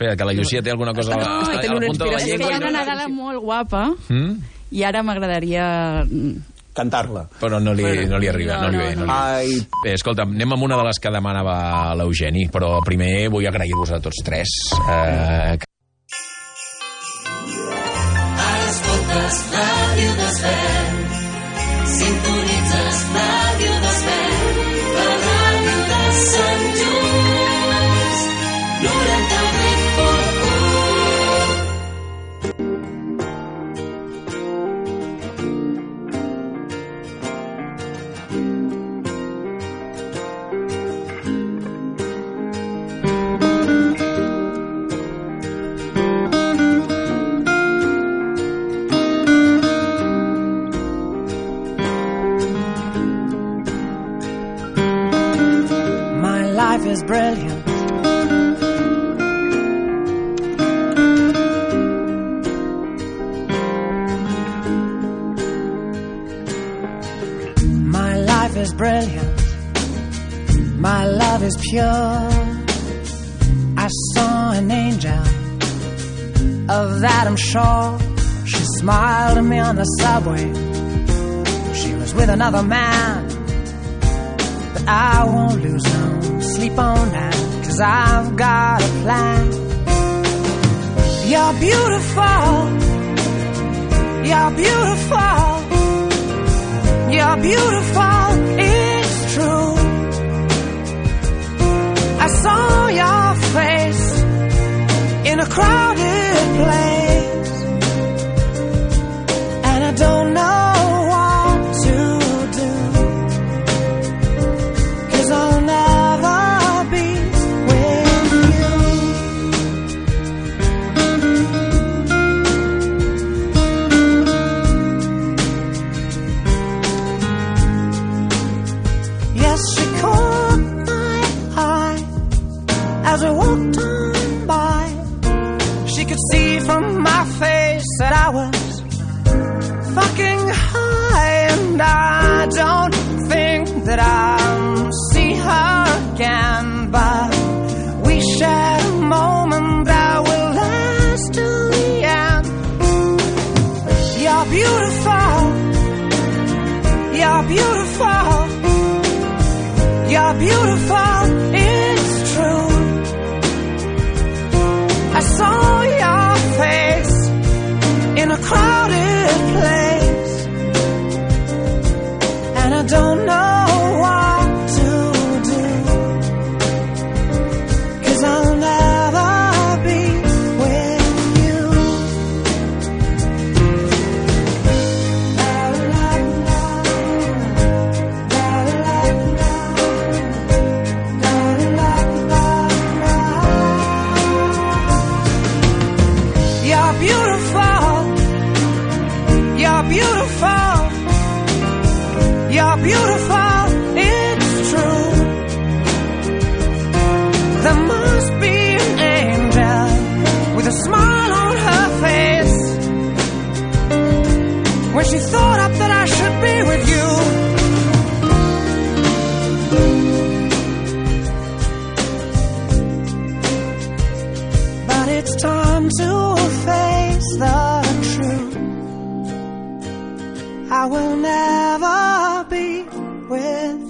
espera, que la Llucia té alguna cosa a, És que a, tenen la punta de la inspiració. És que llengua. hi ha una no- Nadala molt guapa Mm? i ara m'agradaria... Cantar-la. Però no li, no li arriba, no, no, li ve. No, no, li ve. Ai, Bé, escolta, anem amb una de les que demanava l'Eugeni, però primer vull agrair-vos a tots tres. Eh, que- Escoltes Ràdio Desvern. Sintonitzes Ràdio Desvern. La ràdio de Sant Just. Brilliant. My life is brilliant. My love is pure. I saw an angel. Of that I'm sure. She smiled at me on the subway. She was with another man. But I won't lose no sleep on that, cause I've got a plan. You're beautiful. You're beautiful. You're beautiful. It's true. I saw your face in a crowded place. To face the truth. I will never be with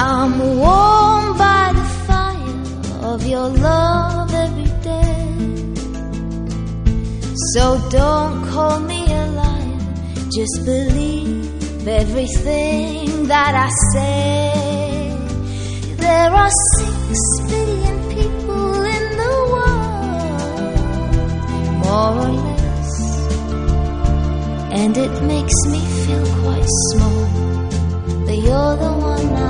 I'm warm by the fire of your love every day. So don't call me a liar, just believe everything that I say. There are six billion people in the world, more or less, and it makes me feel quite small. But you're the one I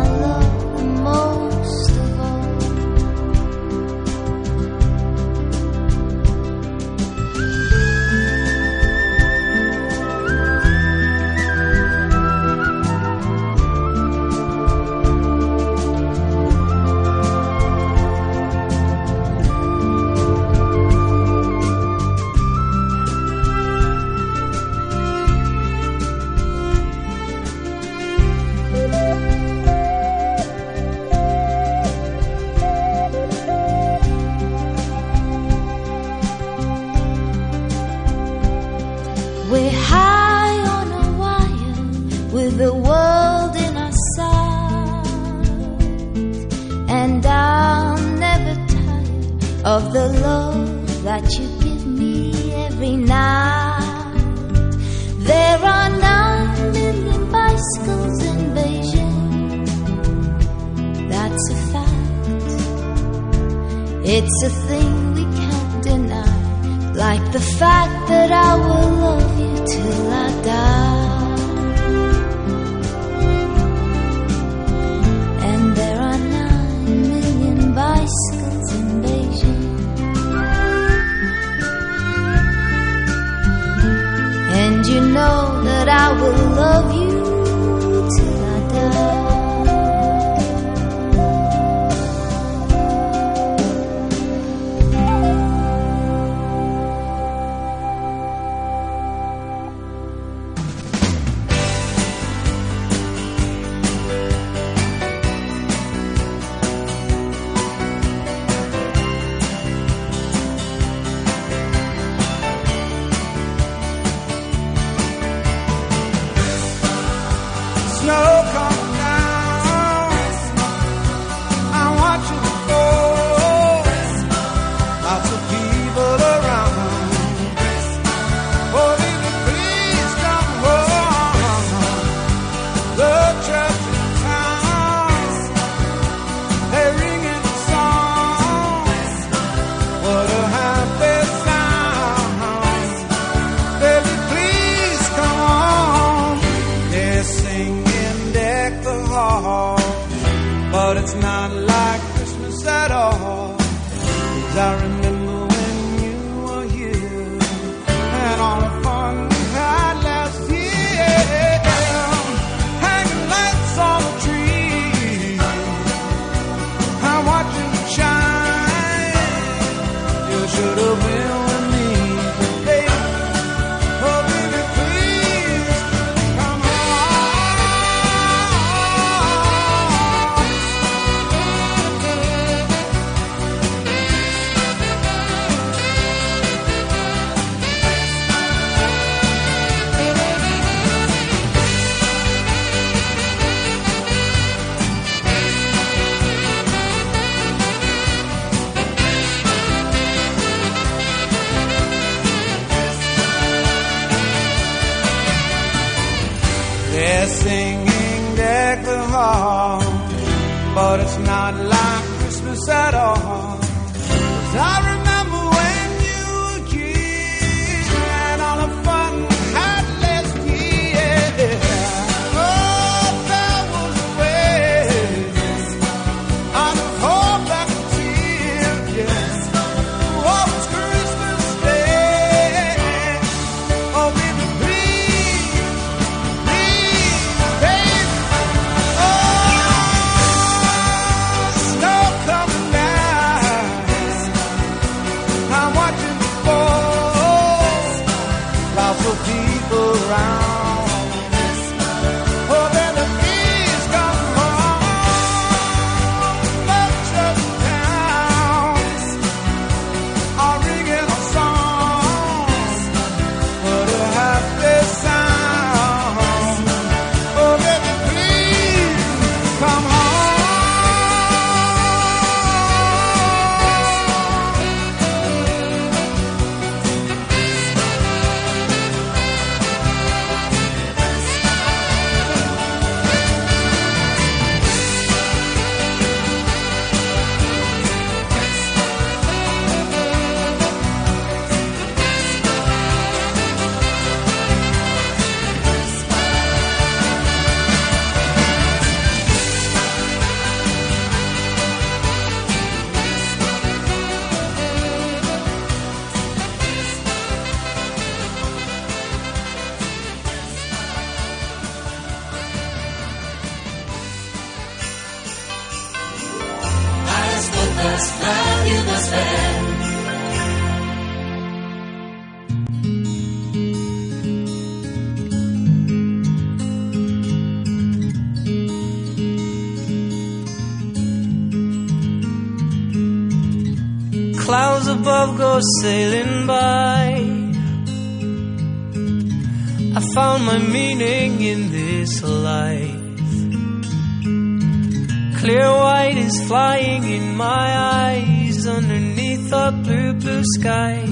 my eyes underneath a blue, blue sky.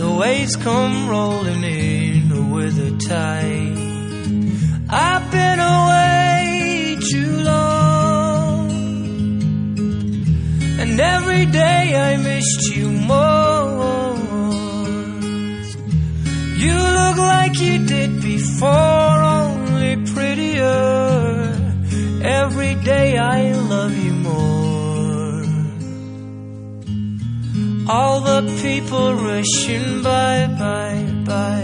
The waves come rolling in with the tide. I've been away too long. And every day I missed you more. You look like you did before, only prettier. Every day I love you All the people rushing by, by, by.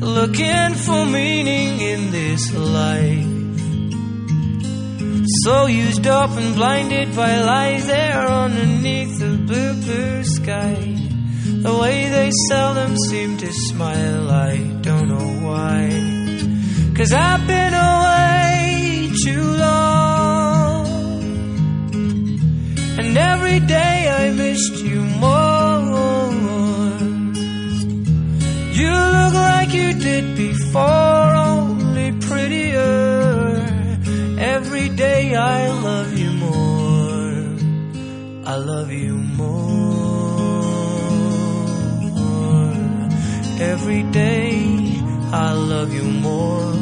Looking for meaning in this life. So used up and blinded by lies there underneath the blue, blue sky. The way they seldom seem to smile, I don't know why. Cause I've been away too long. And every day I missed you more. You look like you did before, only prettier. Every day I love you more. I love you more. Every day I love you more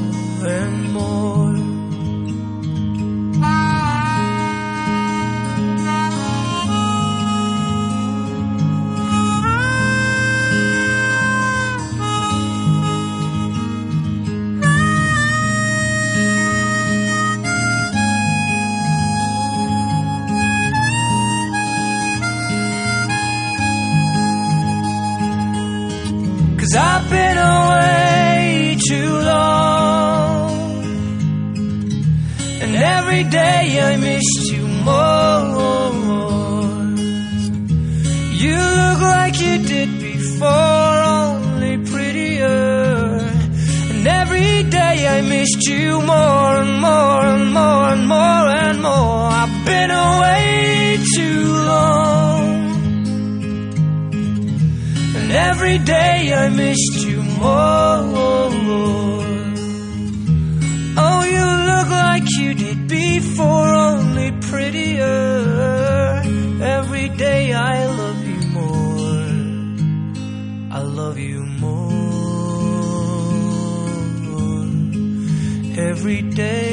day I missed you more. You look like you did before, only prettier. And every day I missed you more and more and more and more and more. I've been away too long. And every day I missed you more. Before, only prettier. Every day I love you more. I love you more. Every day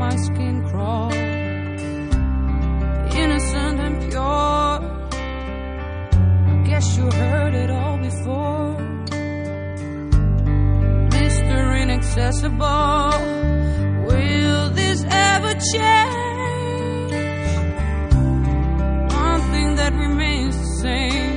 my skin crawl. Innocent and pure. I guess you heard it all before. Mr. Inaccessible, will this ever change? One thing that remains the same,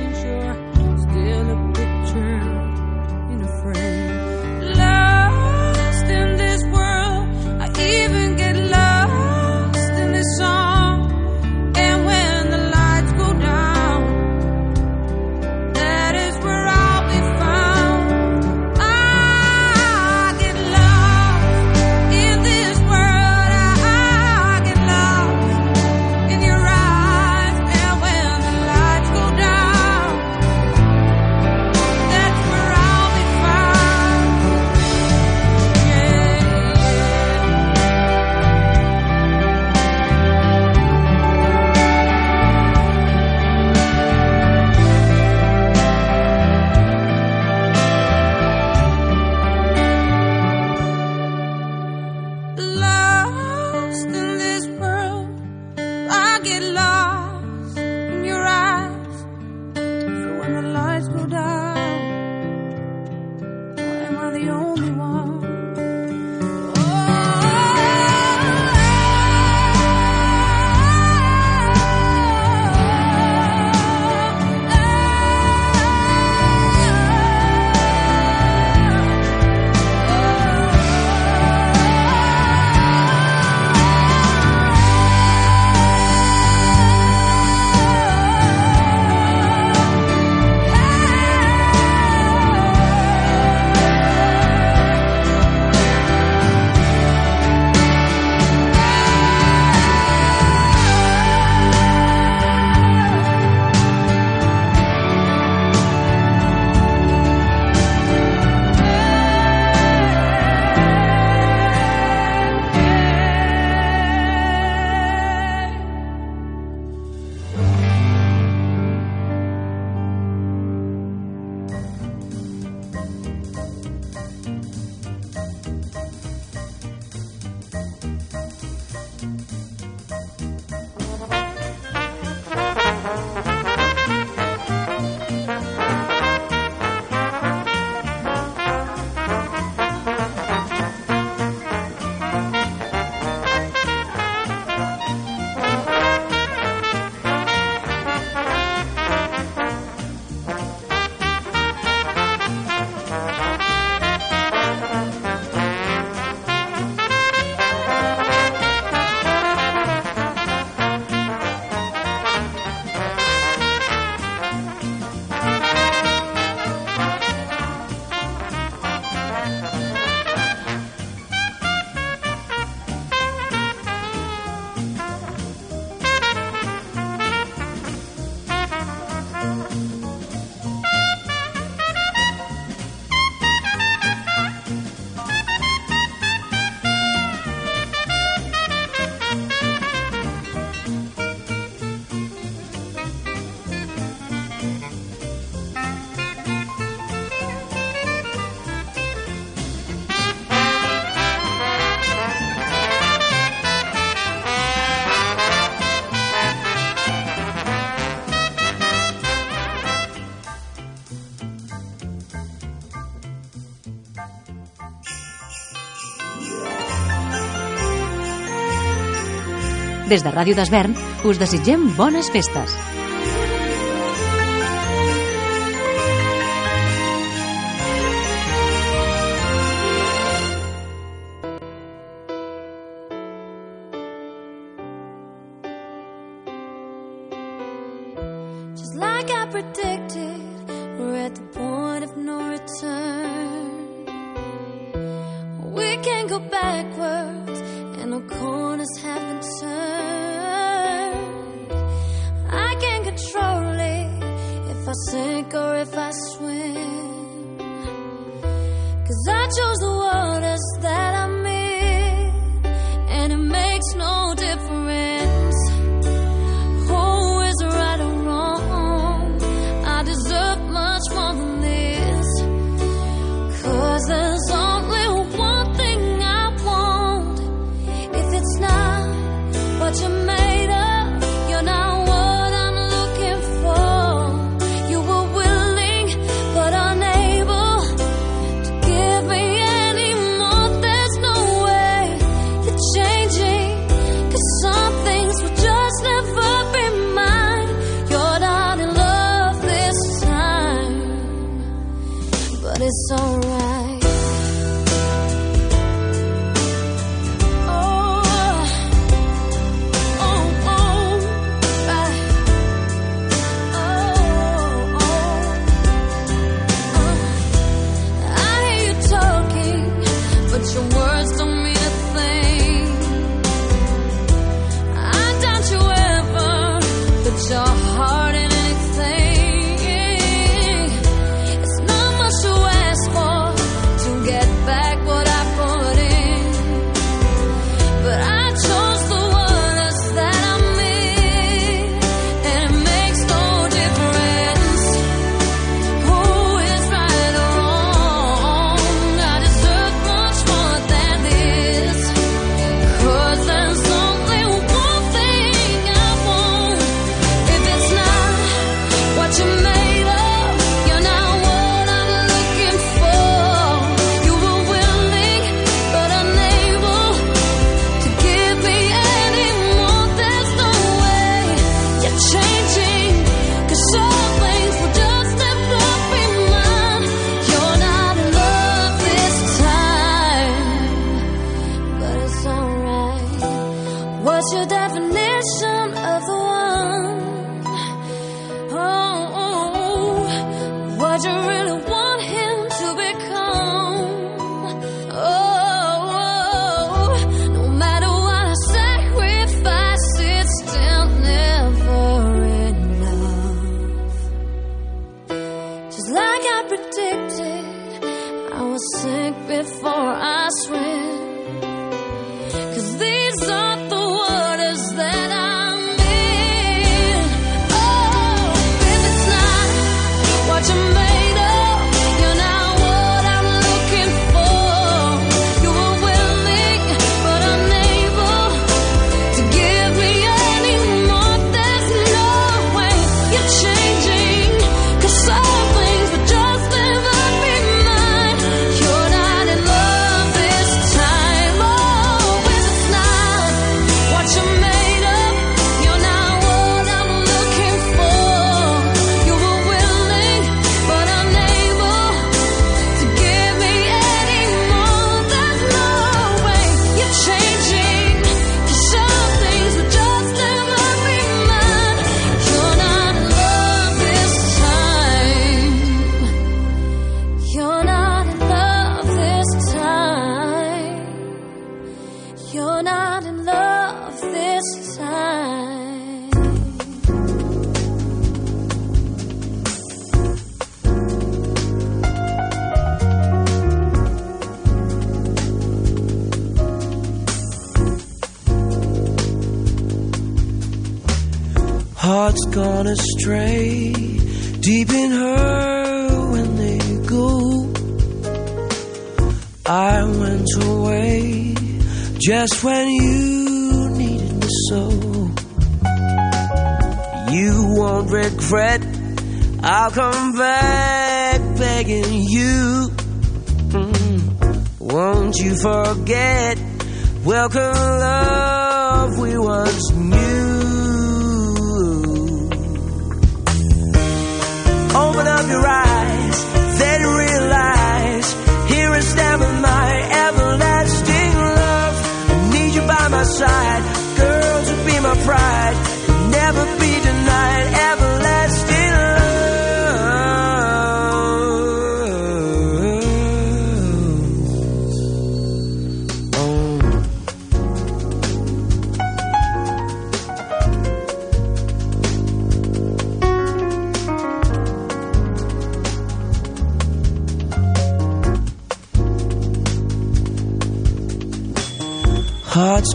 Des de Ràdio d'Esvern us desitgem bones festes.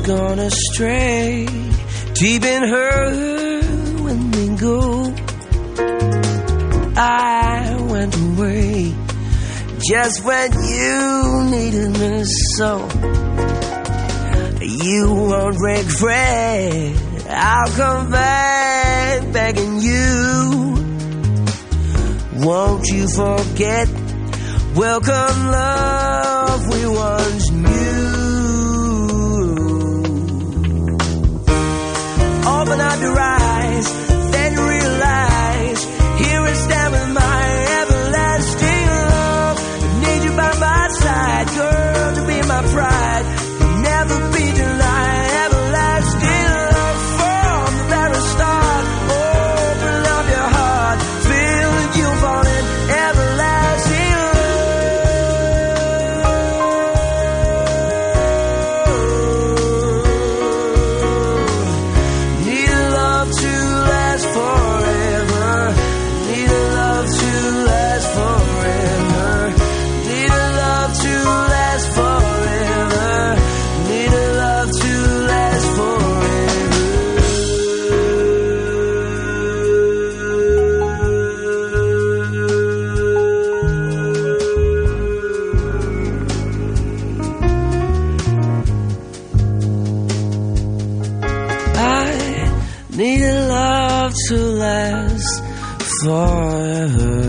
gone astray, deep in her when they go. I went away just when you needed me so. You won't regret. I'll come back begging you. Won't you forget? Welcome love we once all, I'd the right. Last forever.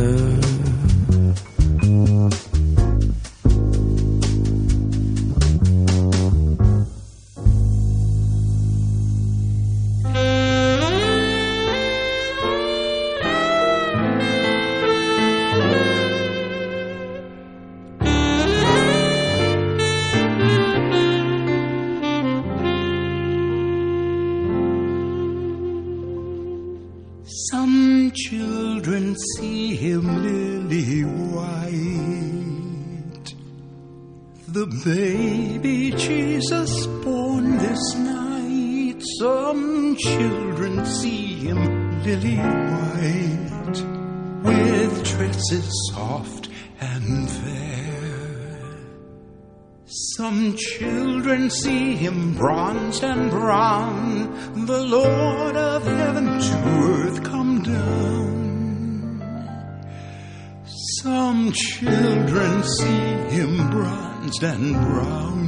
and brown.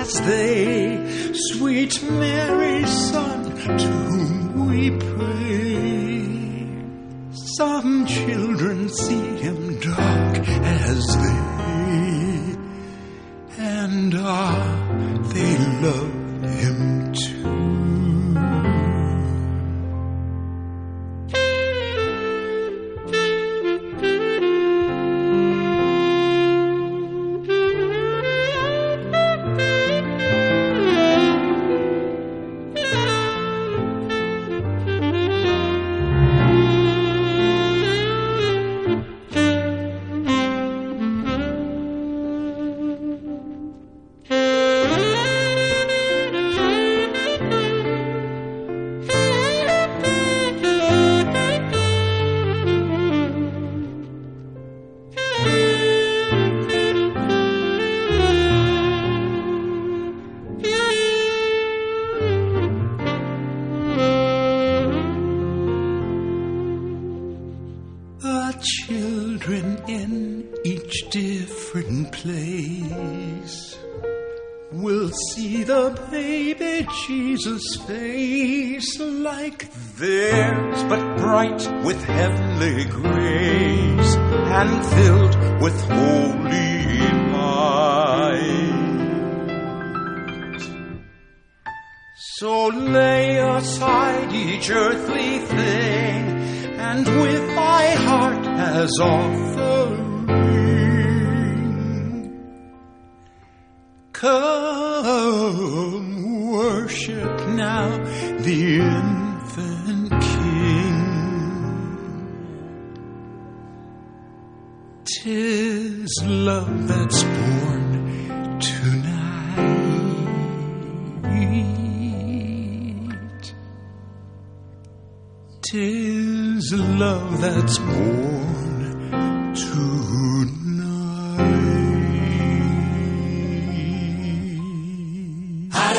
That's they, sweet Mary's son, to whom we pray. Some children see him dark as they, and ah, they love. a space like theirs, but bright with heavenly grace and filled with holy light. So lay aside each earthly thing, and with thy heart as offering, come worship now the infant King. Tis love that's born tonight. Tis love that's born.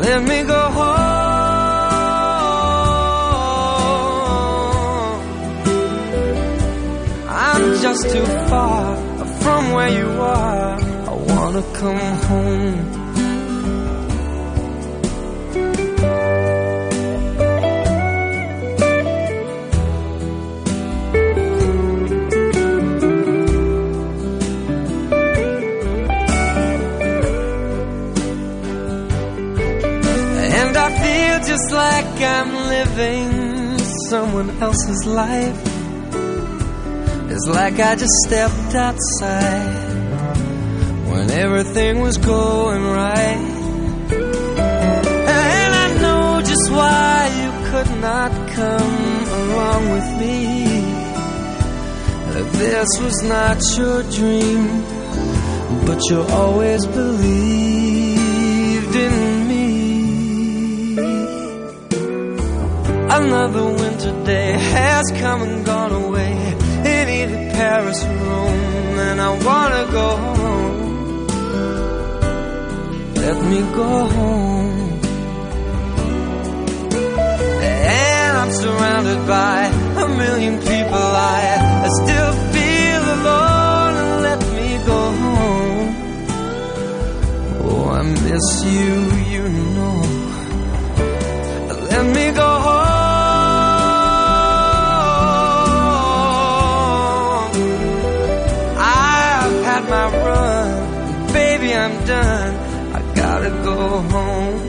Let me go home. I'm just too far from where you are. I wanna come home. Just like I'm living someone else's life. It's like I just stepped outside when everything was going right. And I know just why you could not come along with me. That this was not your dream, but you always believed has come and gone away in either Paris or Rome, and I wanna go home. Let me go home. And I'm surrounded by a million people. I, I still feel alone, let me go home. Oh, I miss you, you know. Let me go home. I'm done. I gotta go home.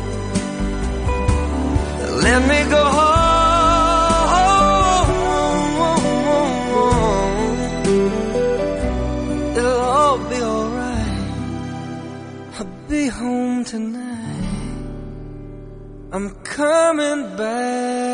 Let me go home. It'll all be alright. I'll be home tonight. I'm coming back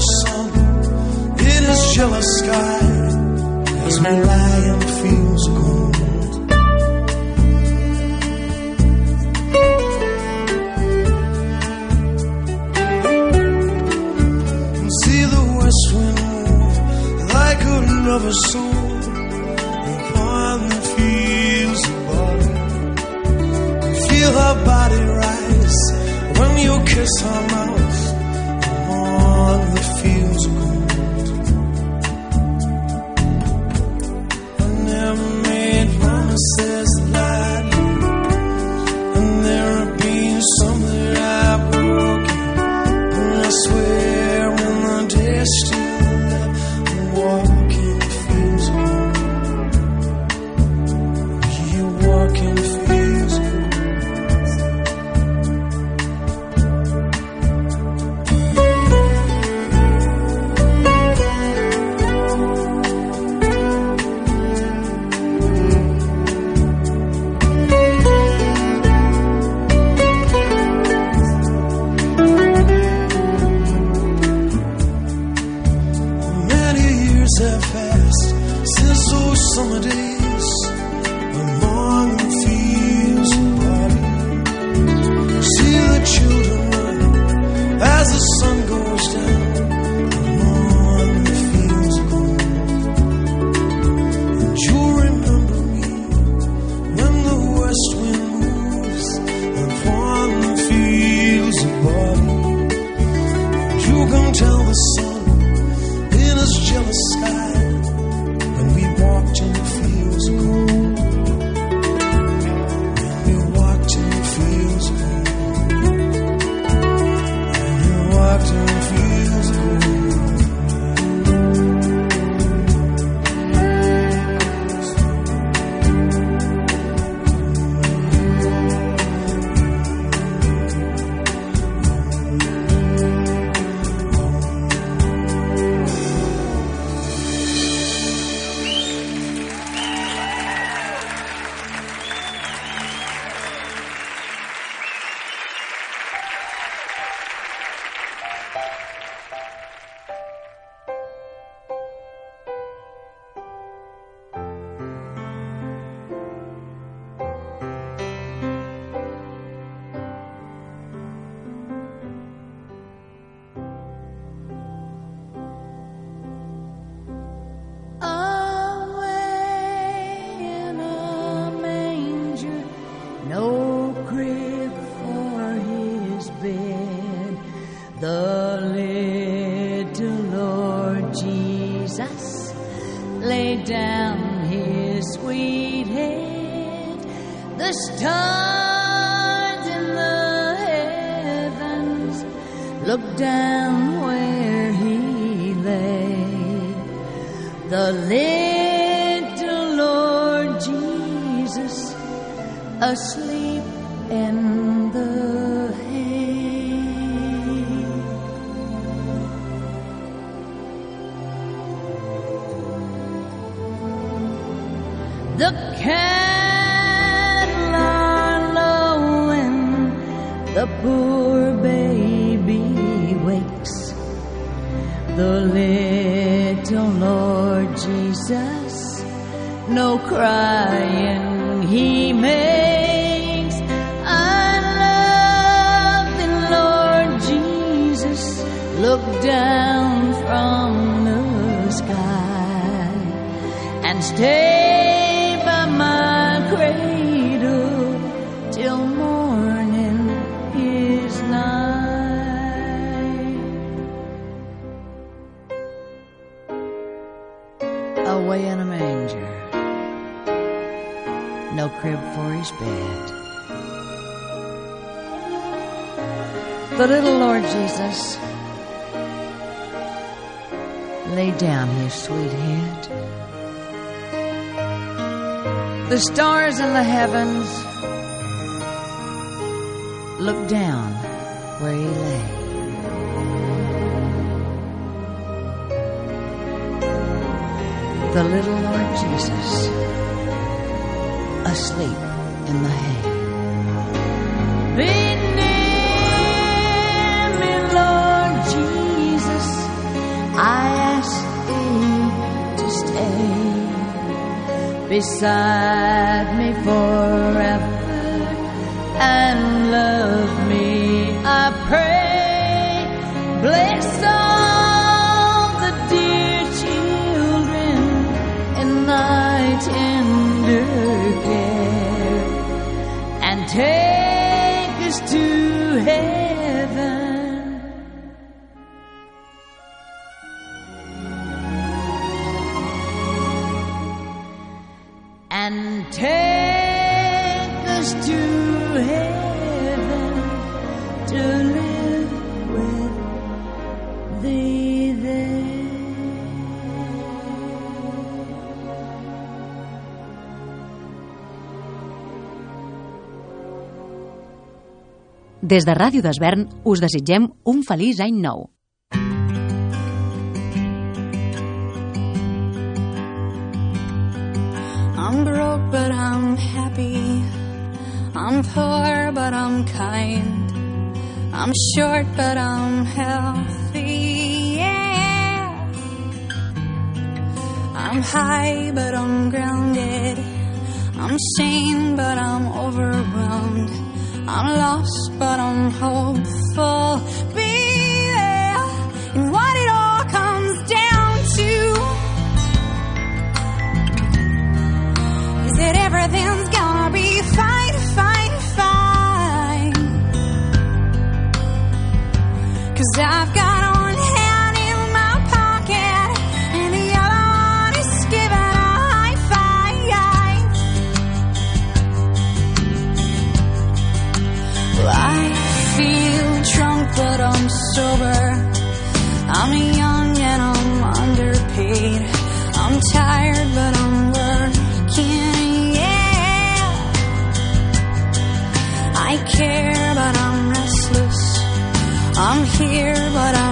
the sun in his jealous sky as my lion feels cold. And see the west wind move like another soul upon the fields above. And feel her body rise when you kiss her mouth. the little Lord Jesus, no crying he makes. I love the Lord Jesus, look down from the sky and stay. The little Lord Jesus lay down his sweet head. The stars in the heavens looked down where he lay. the little Lord Jesus asleep in the hay. Beside me forever and love Des de Ràdio d'Esvern us desitgem un feliç any nou. I'm broke, but I'm happy. I'm poor, but I'm kind. I'm short, but I'm healthy. Yeah. I'm high, but I'm grounded. I'm sane, but I'm overwhelmed. I'm lost, but I'm hopeful. Be there. And what it all comes down to is that everything's Cause I've got one hand in my pocket and the other one is giving a high five. I feel drunk, but I'm sober. I'm young and I'm underpaid. I'm tired, I'm here, but I'm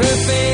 Perfect